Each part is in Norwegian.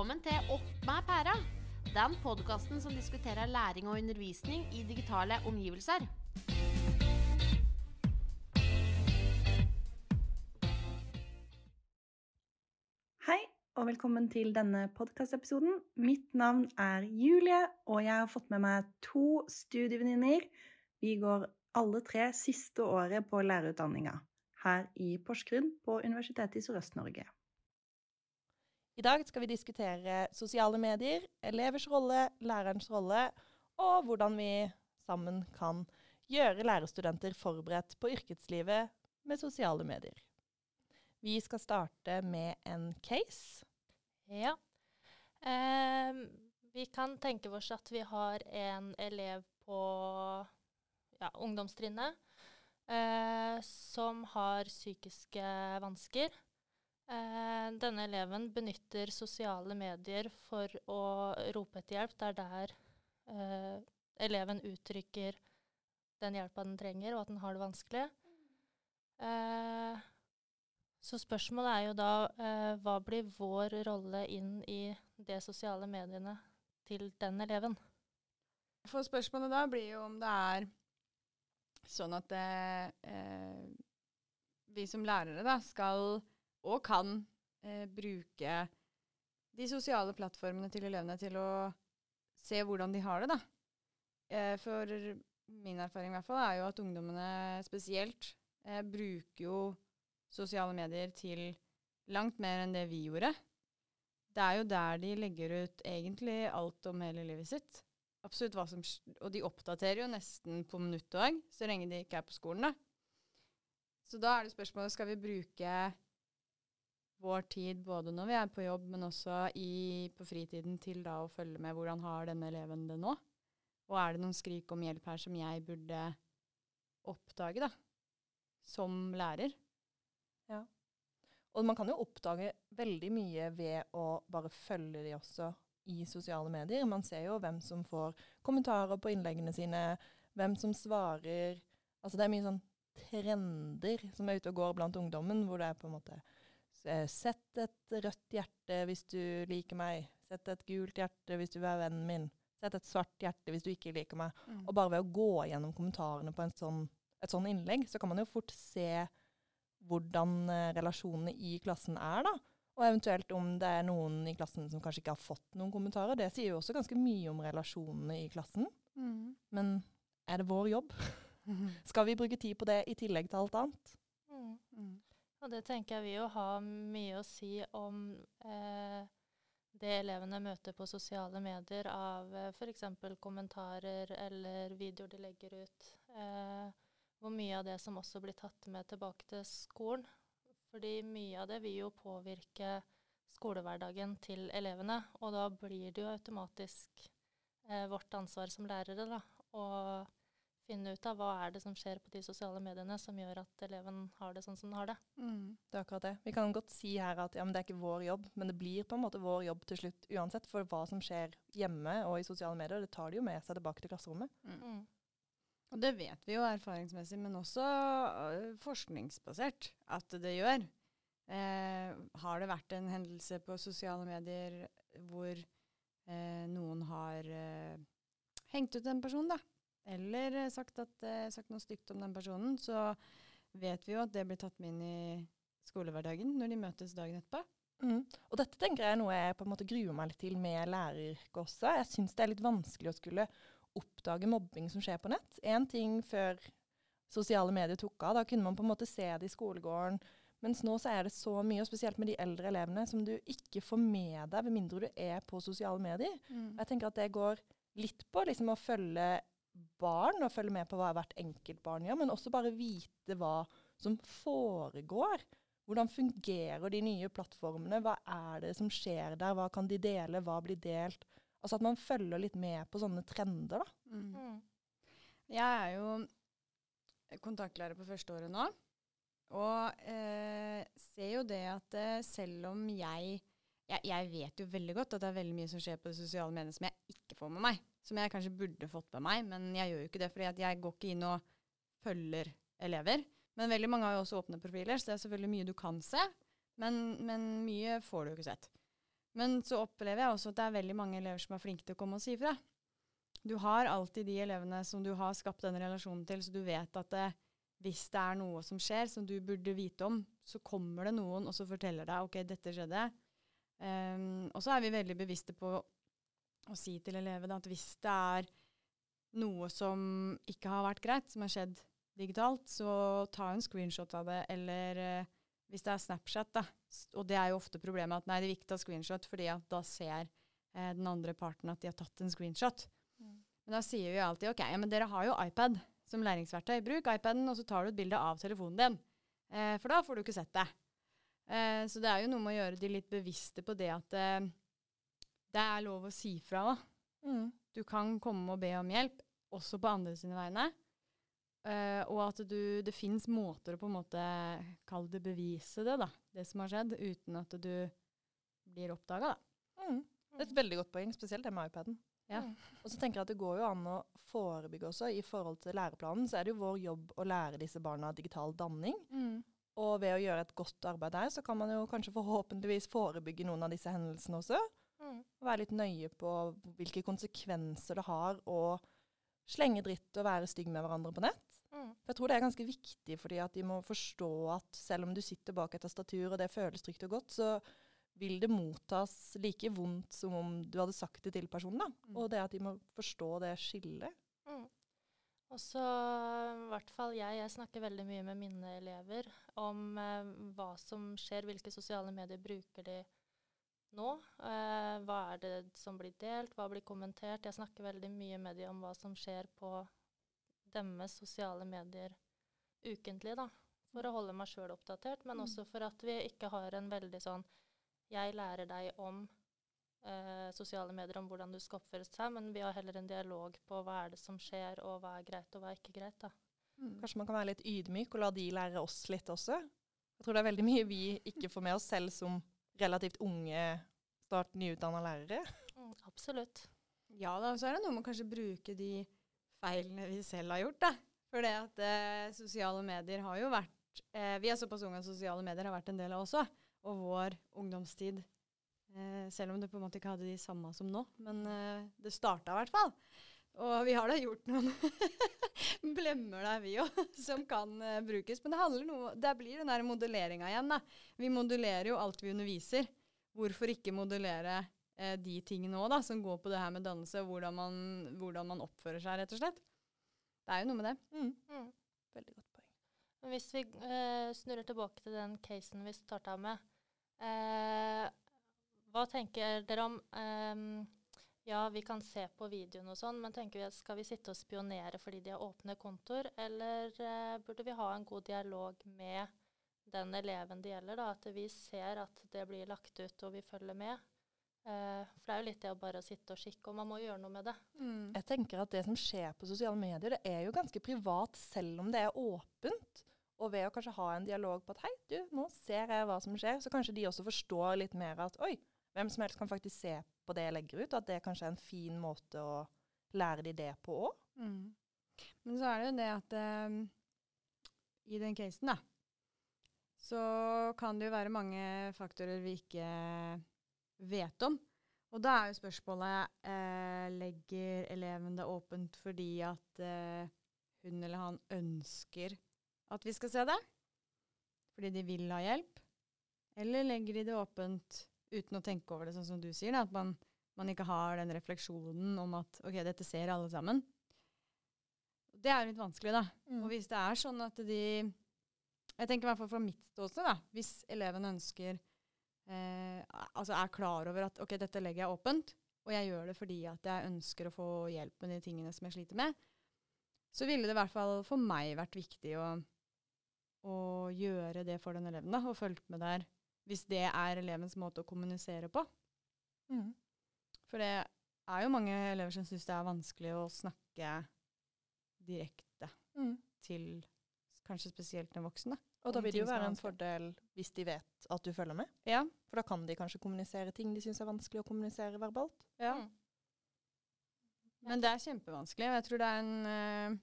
Velkommen til Opp med pæra, den podkasten som diskuterer læring og undervisning i digitale omgivelser. Hei, og velkommen til denne podkastepisoden. Mitt navn er Julie, og jeg har fått med meg to studievenninner. Vi går alle tre siste året på lærerutdanninga her i Porsgrunn på Universitetet i Sørøst-Norge. I dag skal vi diskutere sosiale medier, elevers rolle, lærerens rolle, og hvordan vi sammen kan gjøre lærerstudenter forberedt på yrkeslivet med sosiale medier. Vi skal starte med en case. Ja. Eh, vi kan tenke oss at vi har en elev på ja, ungdomstrinnet eh, som har psykiske vansker. Eh, denne eleven benytter sosiale medier for å rope etter hjelp. Det er der eh, eleven uttrykker den hjelpa den trenger, og at den har det vanskelig. Eh, så spørsmålet er jo da eh, hva blir vår rolle inn i de sosiale mediene til den eleven? For spørsmålet da blir jo om det er sånn at det, eh, vi som lærere da skal og kan eh, bruke de sosiale plattformene til elevene til å se hvordan de har det, da. Eh, for min erfaring i hvert fall er jo at ungdommene spesielt eh, bruker jo sosiale medier til langt mer enn det vi gjorde. Det er jo der de legger ut egentlig alt om hele livet sitt. Absolutt hva som Og de oppdaterer jo nesten på minutt og så lenge de ikke er på skolen, da. Så da er det spørsmålet skal vi bruke vår tid både når vi er på jobb, men også i, på fritiden til da å følge med hvordan har denne eleven det nå? Og er det noen skrik om hjelp her som jeg burde oppdage, da? Som lærer? Ja. Og man kan jo oppdage veldig mye ved å bare følge de også i sosiale medier. Man ser jo hvem som får kommentarer på innleggene sine, hvem som svarer. Altså det er mye sånn trender som er ute og går blant ungdommen, hvor det er på en måte Sett et rødt hjerte hvis du liker meg. Sett et gult hjerte hvis du er vennen min. Sett et svart hjerte hvis du ikke liker meg. Mm. Og bare ved å gå gjennom kommentarene på sånn, et sånn innlegg, så kan man jo fort se hvordan eh, relasjonene i klassen er, da. Og eventuelt om det er noen i klassen som kanskje ikke har fått noen kommentarer. Det sier jo også ganske mye om relasjonene i klassen. Mm. Men er det vår jobb? Skal vi bruke tid på det i tillegg til alt annet? Mm. Og det tenker jeg vil jo ha mye å si om eh, det elevene møter på sosiale medier av eh, f.eks. kommentarer eller videoer de legger ut. Eh, hvor mye av det som også blir tatt med tilbake til skolen. Fordi mye av det vil jo påvirke skolehverdagen til elevene. Og da blir det jo automatisk eh, vårt ansvar som lærere da, å finne ut av hva er det som skjer på de sosiale mediene som gjør at eleven har det sånn som den har det. Mm, det er akkurat det. Vi kan godt si her at ja, det er ikke vår jobb, men det blir på en måte vår jobb til slutt uansett. For hva som skjer hjemme og i sosiale medier, det tar de jo med seg tilbake til klasserommet. Mm. Mm. Og det vet vi jo erfaringsmessig, men også uh, forskningsbasert at det gjør. Eh, har det vært en hendelse på sosiale medier hvor eh, noen har eh, hengt ut en person, da, eller eh, sagt, at, eh, sagt, noe stygt om den personen, så vet vi jo at det blir tatt med inn i skolehverdagen når de møtes dagen etterpå. Mm. Og dette tenker jeg er noe jeg på en måte gruer meg litt til med læreryrket også. Jeg syns det er litt vanskelig å skulle oppdage mobbing som skjer på nett. Én ting før sosiale medier tok av, da kunne man på en måte se det i skolegården. Mens nå så er det så mye, og spesielt med de eldre elevene, som du ikke får med deg med mindre du er på sosiale medier. Mm. Jeg tenker at det går litt på liksom, å følge barn og følge med på hva hvert enkelt barn gjør, men også bare vite hva som foregår. Hvordan fungerer de nye plattformene? Hva er det som skjer der? Hva kan de dele? Hva blir delt? Altså at man følger litt med på sånne trender, da. Mm. mm. Jeg er jo kontaktlærer på første året nå. Og eh, ser jo det at eh, selv om jeg, jeg, jeg vet jo veldig godt at det er veldig mye som skjer på det sosiale mediet som jeg ikke får med meg som jeg kanskje burde fått med meg, men jeg gjør jo ikke det fordi jeg går ikke inn og følger elever. Men veldig mange har jo også åpne profiler, så det er selvfølgelig mye du kan se. Men, men mye får du jo ikke sett. Men så opplever jeg også at det er veldig mange elever som er flinke til å komme og si ifra. Du har alltid de elevene som du har skapt den relasjonen til, så du vet at det, hvis det er noe som skjer som du burde vite om, så kommer det noen og så forteller deg ok, dette skjedde. Um, og så er vi veldig bevisste på å si til elevene at hvis det er noe som ikke har vært greit, som har skjedd digitalt, så ta en screenshot av det, eller eh, hvis det er Snapchat, da. Og det er jo ofte problemet at nei, det er viktig å ta screenshot, fordi at da ser eh, den andre parten at de har tatt en screenshot. Mm. Men da sier vi alltid ok, ja, men dere har jo iPad som læringsverktøy. Bruk iPaden, og så tar du et bilde av telefonen din. Eh, for da får du ikke sett det. Eh, så det er jo noe med å gjøre de litt bevisste på det at eh, det er lov å si fra da. Mm. Du kan komme og be om hjelp, også på andre sine vegne. Uh, og at du, det fins måter å på en måte kalle det bevise det, da, det som har skjedd, uten at du blir oppdaga. Mm. Det er et veldig godt poeng, spesielt det med iPaden. Ja. Mm. Og så tenker jeg at Det går jo an å forebygge også. I forhold til læreplanen så er det jo vår jobb å lære disse barna digital danning. Mm. Og ved å gjøre et godt arbeid der, så kan man jo kanskje forhåpentligvis forebygge noen av disse hendelsene også. Mm. Være litt nøye på hvilke konsekvenser det har å slenge dritt og være stygg med hverandre på nett. Mm. For jeg tror det er ganske viktig, fordi at de må forstå at selv om du sitter bak et tastatur, og det føles trygt og godt, så vil det mottas like vondt som om du hadde sagt det til personen. da. Mm. Og det at de må forstå det skillet. Mm. Og så i hvert fall jeg, jeg snakker veldig mye med mine elever om eh, hva som skjer, hvilke sosiale medier bruker de nå. Eh, hva er det som blir delt, hva blir kommentert. Jeg snakker veldig mye med dem om hva som skjer på deres sosiale medier ukentlig, da. For å holde meg sjøl oppdatert, men mm. også for at vi ikke har en veldig sånn Jeg lærer deg om eh, sosiale medier, om hvordan du skal oppføre deg, men vi har heller en dialog på hva er det som skjer, og hva er greit, og hva er ikke greit, da. Mm. Kanskje man kan være litt ydmyk og la de lære oss litt også? Jeg tror det er veldig mye vi ikke får med oss selv som relativt unge, start nyutdanna lærere. Mm, absolutt. Ja da, så er det noe med å kanskje bruke de feilene vi selv har gjort. da. For det at eh, sosiale medier har jo vært eh, Vi er såpass unge at sosiale medier har vært en del av også. Og vår ungdomstid, eh, selv om det på en måte ikke hadde de samme som nå. Men eh, det starta i hvert fall. Og vi har da gjort noen blemmer der, vi òg, som kan uh, brukes. Men det handler noe, der blir den der modelleringa igjen. da. Vi modellerer jo alt vi underviser. Hvorfor ikke modellere uh, de tingene òg, da, som går på det her med dannelse, hvordan man, hvordan man oppfører seg, rett og slett. Det er jo noe med det. Mm. Mm. Veldig godt poeng. Men hvis vi uh, snurrer tilbake til den casen vi starta med, hva tenker dere om eh, Ja, vi kan se på videoen og sånn, men tenker vi at skal vi sitte og spionere fordi de har åpne kontoer, eller eh, burde vi ha en god dialog med den eleven det gjelder, da, at vi ser at det blir lagt ut og vi følger med. Eh, for det er jo litt det å bare sitte og kikke, og man må gjøre noe med det. Mm. Jeg tenker at det som skjer på sosiale medier, det er jo ganske privat, selv om det er åpent. Og ved å kanskje ha en dialog på at hei, du, nå ser jeg hva som skjer, så kanskje de også forstår litt mer at oi, hvem som helst kan faktisk se på det jeg legger ut, og at det kanskje er en fin måte å lære de det på òg. Mm. Men så er det jo det at um, i den casen, da, så kan det jo være mange faktorer vi ikke vet om. Og da er jo spørsmålet eh, legger eleven det åpent fordi at eh, hun eller han ønsker at vi skal se det? Fordi de vil ha hjelp? Eller legger de det åpent uten å tenke over det, sånn som du sier? Da, at man, man, ikke har den refleksjonen om at ok, dette ser alle sammen. Det er litt vanskelig, da. Mm. Og hvis det er sånn at de Jeg tenker i hvert fall fra mitt ståsted, da. Hvis eleven ønsker eh, altså er klar over at ok, dette legger jeg åpent, og jeg gjør det fordi at jeg ønsker å få hjelp med de tingene som jeg sliter med, så ville det i hvert fall for meg vært viktig å, å gjøre det for den eleven, da, og fulgt med der hvis det er elevens måte å kommunisere på. Mm. For det er jo mange elever som syns det er vanskelig å snakke direkte mm. til kanskje spesielt en voksen. Da. Og da vil det jo være en fordel hvis de vet at du følger med. Ja. For da kan de kanskje kommunisere ting de syns er vanskelig å kommunisere verbalt. Ja. Mm. Men det er kjempevanskelig, og jeg tror det er en uh,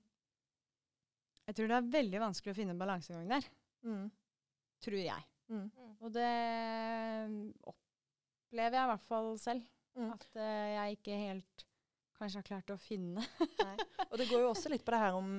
Jeg tror det er veldig vanskelig å finne balansegang der. Mm. Tror jeg. Mm. mm. Og det opplever jeg i hvert fall selv. Mm. At uh, jeg ikke helt kanskje har klart å finne. Og det går jo også litt på det her om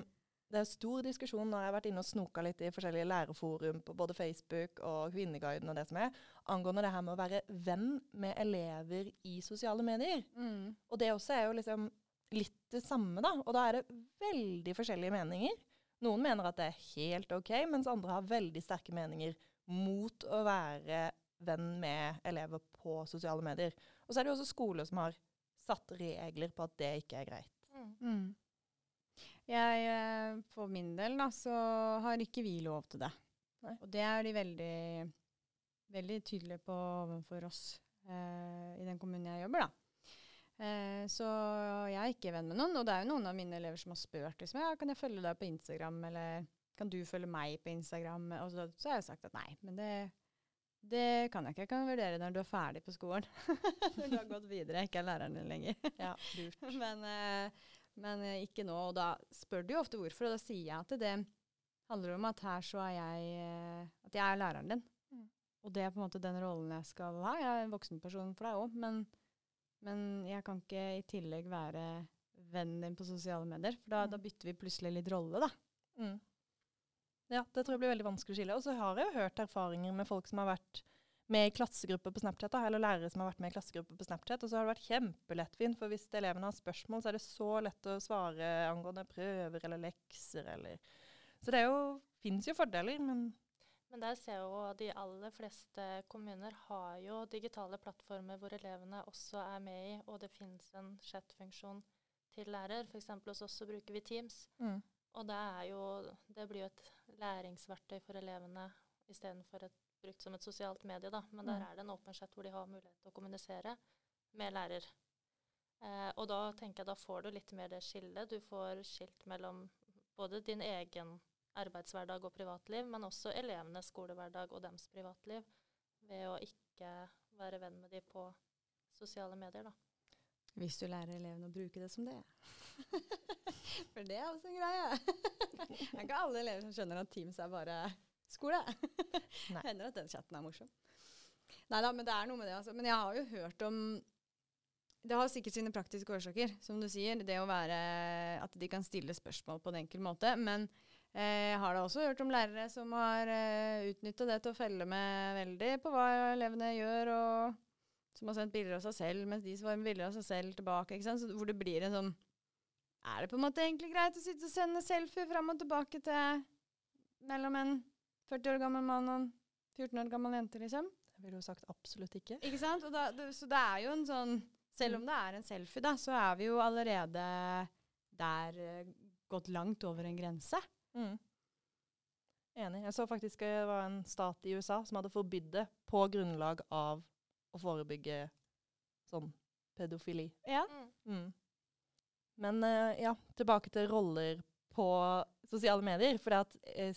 Det er stor diskusjon når jeg har vært inne og snoka litt i forskjellige læreforum på både Facebook og Kvinneguiden og det som er, angående det her med å være venn med elever i sosiale medier. Mm. Og det også er jo liksom litt det samme, da. Og da er det veldig forskjellige meninger. Noen mener at det er helt OK, mens andre har veldig sterke meninger mot å være venn med elever på sosiale medier. Og så er det jo også skoler som har satt regler på at det ikke er greit. Mm. Jeg, eh, for min del, da, så har ikke vi lov til det. Nei. Og det er de veldig, veldig tydelige på overfor oss eh, i den kommunen jeg jobber, da. Eh, så jeg er ikke venn med noen, og det er jo noen av mine elever som har spurt liksom, ja, kan jeg følge deg på Instagram, eller kan du følge meg på Instagram? Og så, så har jeg sagt at nei, men det, det kan jeg ikke. Jeg kan vurdere når du er ferdig på skolen. når du har gått videre, ikke er læreren din lenger. Ja, lurt. men, eh, men eh, ikke nå. Og da spør du jo ofte hvorfor, og da sier jeg at det handler om at her så er jeg eh, At jeg er læreren din. Mm. Og det er på en måte den rollen jeg skal ha. Jeg er en voksenperson for deg òg, men, men jeg kan ikke i tillegg være vennen din på sosiale medier. For da, Mm. da bytter vi plutselig litt rolle, da. Mm. Ja, det tror jeg blir veldig vanskelig å skille. Og så har jeg jo hørt erfaringer med folk som har vært med i klassegrupper på Snapchat, da, eller lærere som har vært med i klassegrupper på Snapchat, og så har det vært kjempelettvint, for hvis elevene har spørsmål, så er det så lett å svare angående prøver eller lekser eller Så det fins jo fordeler, men Men der ser jeg jo at de aller fleste kommuner har jo digitale plattformer hvor elevene også er med i, og det finnes en chat-funksjon til lærer. F.eks. hos oss så bruker vi Teams. mm. Og det, er jo, det blir jo et læringsverktøy for elevene istedenfor brukt som et sosialt medie. Da. Men der Mm. er det en åpen chat hvor de har mulighet til å kommunisere med lærer. Eh, og da tenker jeg da får du litt mer det skillet. Du får skilt mellom både din egen arbeidshverdag og privatliv, men også elevenes skolehverdag og deres privatliv, ved å ikke være venn med de på sosiale medier. Da. Hvis du lærer elevene å bruke det som det. For det er også en greie. Det er ikke alle elever som skjønner at Teams er bare skole. Det Hender at den chatten er morsom. Nei da, men det er noe med det. Altså. Men jeg har jo hørt om Det har sikkert sine praktiske årsaker, som du sier. Det å være At de kan stille spørsmål på en enkel måte. Men eh, jeg har da også hørt om lærere som har eh, utnytta det til å felle med veldig på hva elevene gjør, og som har sendt bilder av seg selv, mens de svarer med bilder av seg selv tilbake. Så, hvor det blir en sånn Er det på en måte egentlig greit å sitte og sende selfie fram og tilbake til mellom en 40 år gammel mann og en 14 år gammel jente, liksom? jeg ville jo sagt absolutt ikke. Ikke sant? Og da, det, så det er jo en sånn Selv om det er en selfie, da, så er vi jo allerede der eh, gått langt over en grense. Mm. Enig. Jeg så faktisk det var en stat i USA som hadde forbudt det på grunnlag av å forebygge sånn pedofili. Ja. Mm. Mm. Men uh, ja, tilbake til roller på sosiale medier. For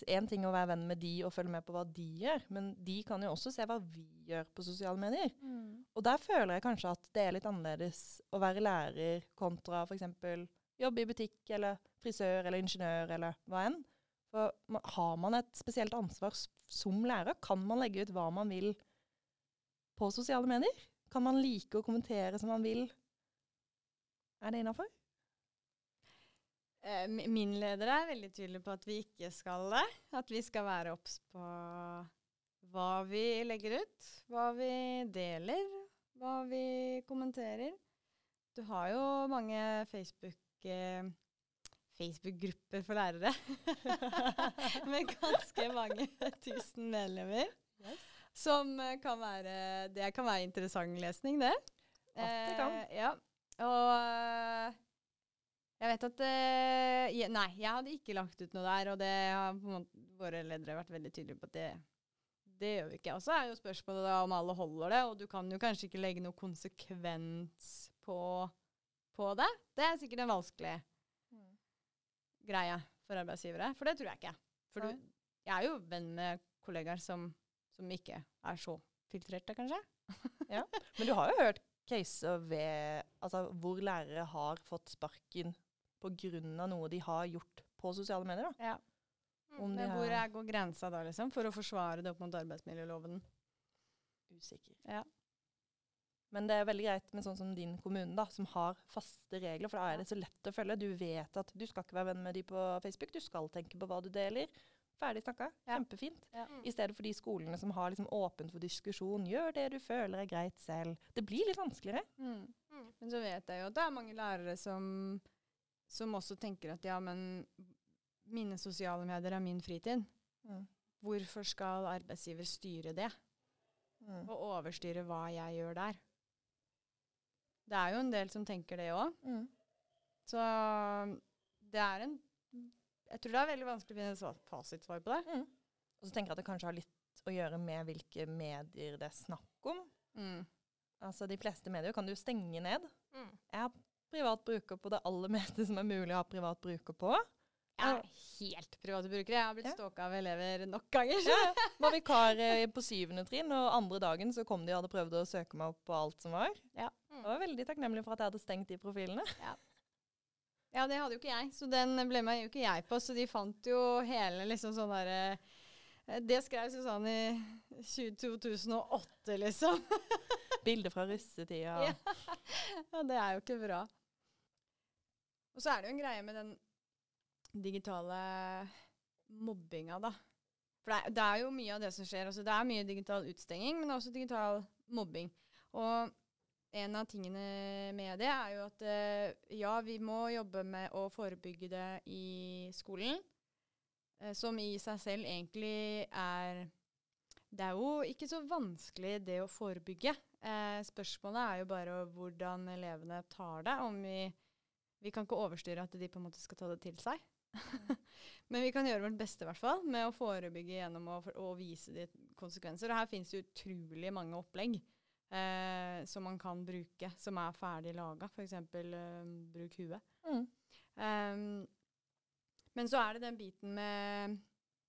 én ting er å være venn med de og følge med på hva de gjør, men de kan jo også se hva vi gjør på sosiale medier. Og der føler jeg kanskje at det er litt annerledes å være lærer kontra f.eks. jobbe i butikk eller frisør eller ingeniør eller hva enn. For har man et spesielt ansvar som lærer? Kan man legge ut hva man vil på sosiale medier? Kan man like å kommentere som man vil? Er det innafor? Eh, min leder er veldig tydelig på at vi ikke skal det. At vi skal være obs på hva vi legger ut, hva vi deler, hva vi kommenterer. Du har jo mange Facebook-grupper Facebook-grupper for lærere med ganske mange tusen medlemmer. Som eh, kan være Det kan være interessant lesning, det. At det kan. Eh, ja. Og eh, jeg vet at eh, Nei, jeg hadde ikke lagt ut noe der, og det har på en måte våre ledere vært veldig tydelige på at det, det gjør vi ikke. Og så er jo spørsmålet da om alle holder det, og du kan jo kanskje ikke legge noe konsekvens på, på det. Det er sikkert en vanskelig greie for arbeidsgivere, for det tror jeg ikke. For du, jeg er jo venn med kollegaer som, som ikke er så filtrerte, kanskje. Men du har jo hørt caser ved Altså hvor lærere har fått sparken pga. noe de har gjort på sosiale medier. da. Ja. De Men hvor er, går grensa da, liksom, for å forsvare det opp mot arbeidsmiljøloven? Usikker. Ja. Men det er veldig greit med sånn som din kommune, da, som har faste regler. For da er det så lett å følge. Du vet at du skal ikke være venn med de på Facebook. Du skal tenke på hva du deler. Ferdig snakka. Ja. Kjempefint. Ja. Mm. I stedet for de skolene som har liksom åpent for diskusjon. Gjør det du føler er greit selv. Det blir litt vanskeligere. Mm. Mm. Men så vet jeg jo at det er mange lærere som, som også tenker at ja, men mine sosiale medier er min fritid. Mm. Hvorfor skal arbeidsgiver styre det, Mm. og overstyre hva jeg gjør der? Det er jo en del som tenker det òg. Mm. Så det er en Jeg tror det er veldig vanskelig å finne et fasitsvar på det. Mm. Og så tenker jeg at det kanskje har litt å gjøre med hvilke medier det er snakk om. Mm. Altså De fleste medier kan du stenge ned. Mm. Jeg har privat bruker på det aller meste som er mulig å ha privat bruker på. Jeg er helt private brukere. Jeg har blitt Ja. stalka av elever nok ganger. Ja, var vikar eh, på syvende trinn, og andre dagen så kom de og hadde prøvd å søke meg opp på alt som var. Ja. Jeg var veldig takknemlig for at jeg hadde stengt de profilene. Ja, det hadde jo ikke jeg, så den ble meg jo ikke jeg på. Så de fant jo hele liksom sånn derre eh, Det skrev Susanne i 2008, liksom. Bilder fra russetida. Ja. ja, det er jo ikke bra. Og så er det jo en greie med den digitale mobbinga, da. For det er, det er jo mye av det som skjer. Altså, det er mye digital utstenging, men også digital mobbing. Og en av tingene med det er jo at eh, ja, vi må jobbe med å forebygge det i skolen. eh, som i seg selv egentlig er Det er jo ikke så vanskelig det å forebygge. Eh, spørsmålet er jo bare hvordan elevene tar det. Om vi, vi kan ikke overstyre at de på en måte skal ta det til seg. Men vi kan gjøre vårt beste i hvert fall med å forebygge gjennom å, å vise de konsekvenser. Og her finnes det utrolig mange opplegg eh, som man kan bruke, som er ferdig laga. F.eks. Eh, bruk huet. Mm. Um, men så er det den biten med,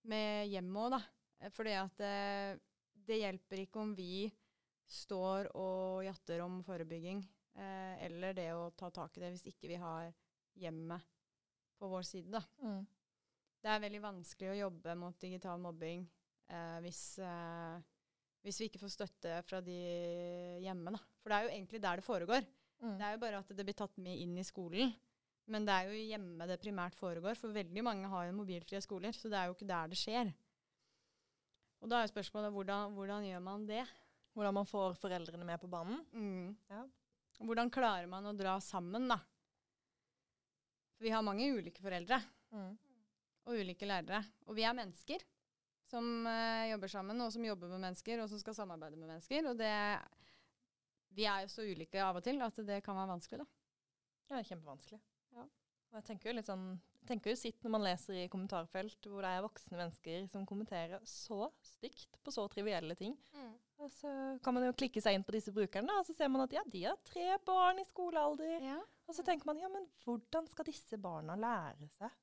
med hjemmet òg, da. Eh, Fordi at eh, det hjelper ikke om vi står og jatter om forebygging, eh, eller det å ta tak i det, hvis ikke vi har hjemmet på vår side, da. Mm. Det er veldig vanskelig å jobbe mot digital mobbing eh, hvis, hvis vi ikke får støtte fra de hjemme, da. For det er jo egentlig der det foregår. Mm. Det er jo bare at det blir tatt med inn i skolen. Men det er jo hjemme det primært foregår, for veldig mange har jo mobilfrie skoler. Så det er jo ikke der det skjer. Og da er jo spørsmålet hvordan, hvordan gjør man det? Hvordan man får foreldrene med på banen. Mm. Ja. Hvordan klarer man å dra sammen, da? For vi har mange ulike foreldre Mm. og ulike lærere. Og vi er mennesker som uh, jobber sammen, og som jobber med mennesker, og som skal samarbeide med mennesker. Og det Vi er jo så ulike av og til at det kan være vanskelig, da. Ja, det er kjempevanskelig. Ja. Og jeg tenker jo litt sånn tenker jo sitt når man leser i kommentarfelt hvor det er voksne mennesker som kommenterer så stygt på så trivielle ting. Mm. Og så kan man jo klikke seg inn på disse brukerne, og så ser man at ja, de har tre barn i skolealder. Ja. Og så tenker man ja, men hvordan skal disse barna lære seg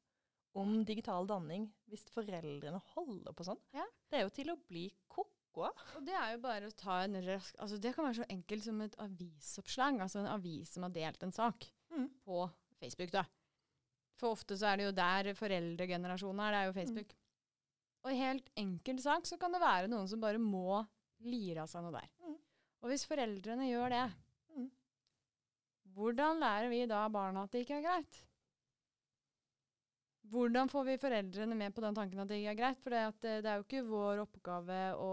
om digital danning hvis foreldrene holder på sånn? Ja. Det er jo til å bli ko-ko. Og det er jo bare å ta en rask Altså det kan være så enkelt som et avisoppslag. Altså en avis som har delt en sak Mm. på Facebook, da. For ofte så er det jo der foreldregenerasjonen er. Det er jo Facebook. Og i helt enkel sak så kan det være noen som bare må lire av seg noe der. Mm. Og hvis foreldrene gjør det, Mm. hvordan lærer vi da barna at det ikke er greit? Hvordan får vi foreldrene med på den tanken at det er greit? For det, at det, det er jo ikke vår oppgave å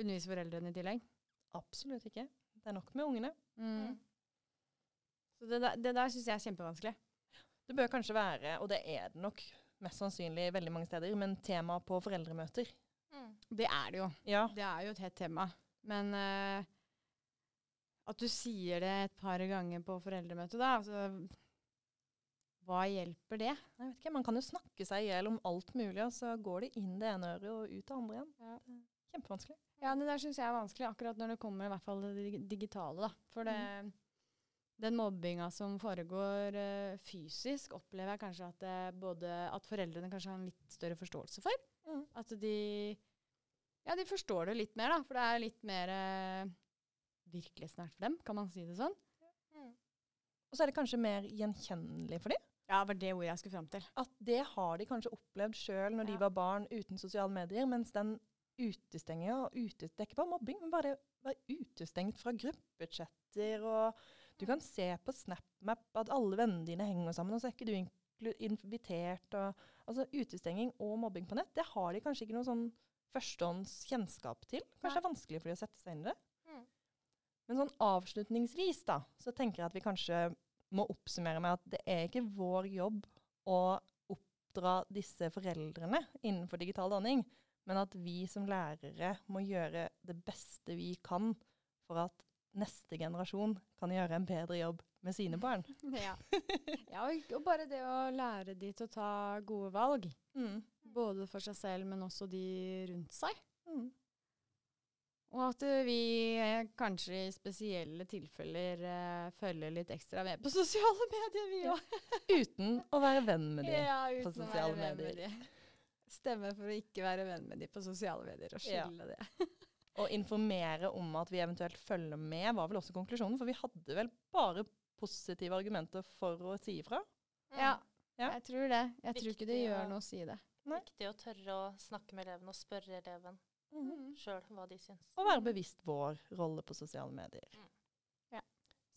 undervise foreldrene i tillegg. Absolutt ikke. Det er nok med ungene. Mm. Så det der, det der syns jeg er kjempevanskelig. Det bør kanskje være, og det er det nok mest sannsynlig veldig mange steder, men tema på foreldremøter. Mm. Det er det jo. Ja. Det er jo et hett tema. Men uh, at du sier det et par ganger på foreldremøtet, da altså, Hva hjelper det? Jeg vet ikke, Man kan jo snakke seg i hjel om alt mulig, og så går det inn det ene øret og ut det andre igjen. Ja. Det Kjempevanskelig. Ja, det der syns jeg er vanskelig, akkurat når det kommer i hvert fall det digitale, da. For det, den mobbinga som foregår uh, fysisk, opplever jeg kanskje at, det både, at foreldrene kanskje har en litt større forståelse for. Mm. At de Ja, de forstår det litt mer, da. For det er litt mer uh, virkelighetsnært for dem, kan man si det sånn. Mm. Og så er det kanskje mer gjenkjennelig for dem. Ja, det var det ordet jeg skulle fram til. At det har de kanskje opplevd sjøl når de var barn uten sosiale medier, mens den utestenginga og ute, Det er ikke bare mobbing, men bare være utestengt fra gruppechatter, og du kan se på SnapMap at alle vennene dine henger sammen, og så er ikke du invitert. Og, altså Utestenging og mobbing på nett, det har de kanskje ikke noe sånn førstehånds kjennskap til. Kanskje det er vanskelig for de å sette seg inn i det. Mm. Men sånn avslutningsvis da, så tenker jeg at vi kanskje må oppsummere med at det er ikke vår jobb å oppdra disse foreldrene innenfor digital danning, men at vi som lærere må gjøre det beste vi kan for at neste generasjon kan gjøre en bedre jobb med sine barn. Ja. ja og, bare det å lære de til å ta gode valg. Mm. Både for seg selv, men også de rundt seg. Mm. Og at eh, vi eh, kanskje i spesielle tilfeller uh, følger litt ekstra med på sosiale medier, vi òg. Uten å være venn med de Ja, på sosiale medier. venn med. Stemme for å ikke være venn med de på sosiale medier, og Ja. skille det. Å informere om at vi eventuelt følger med, var vel også konklusjonen. For vi hadde vel bare positive argumenter for å si ifra. Mm. Ja, Ja. jeg tror det. Jeg tror ikke det gjør å- noe å si det. Nei. Viktig å tørre å snakke med eleven og spørre eleven Mm. sjøl hva de syns. Og være bevisst vår rolle på sosiale medier. Mm. Ja.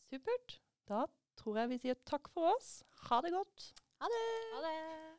Supert. Da tror jeg vi sier takk for oss. Ha det godt. Ha det!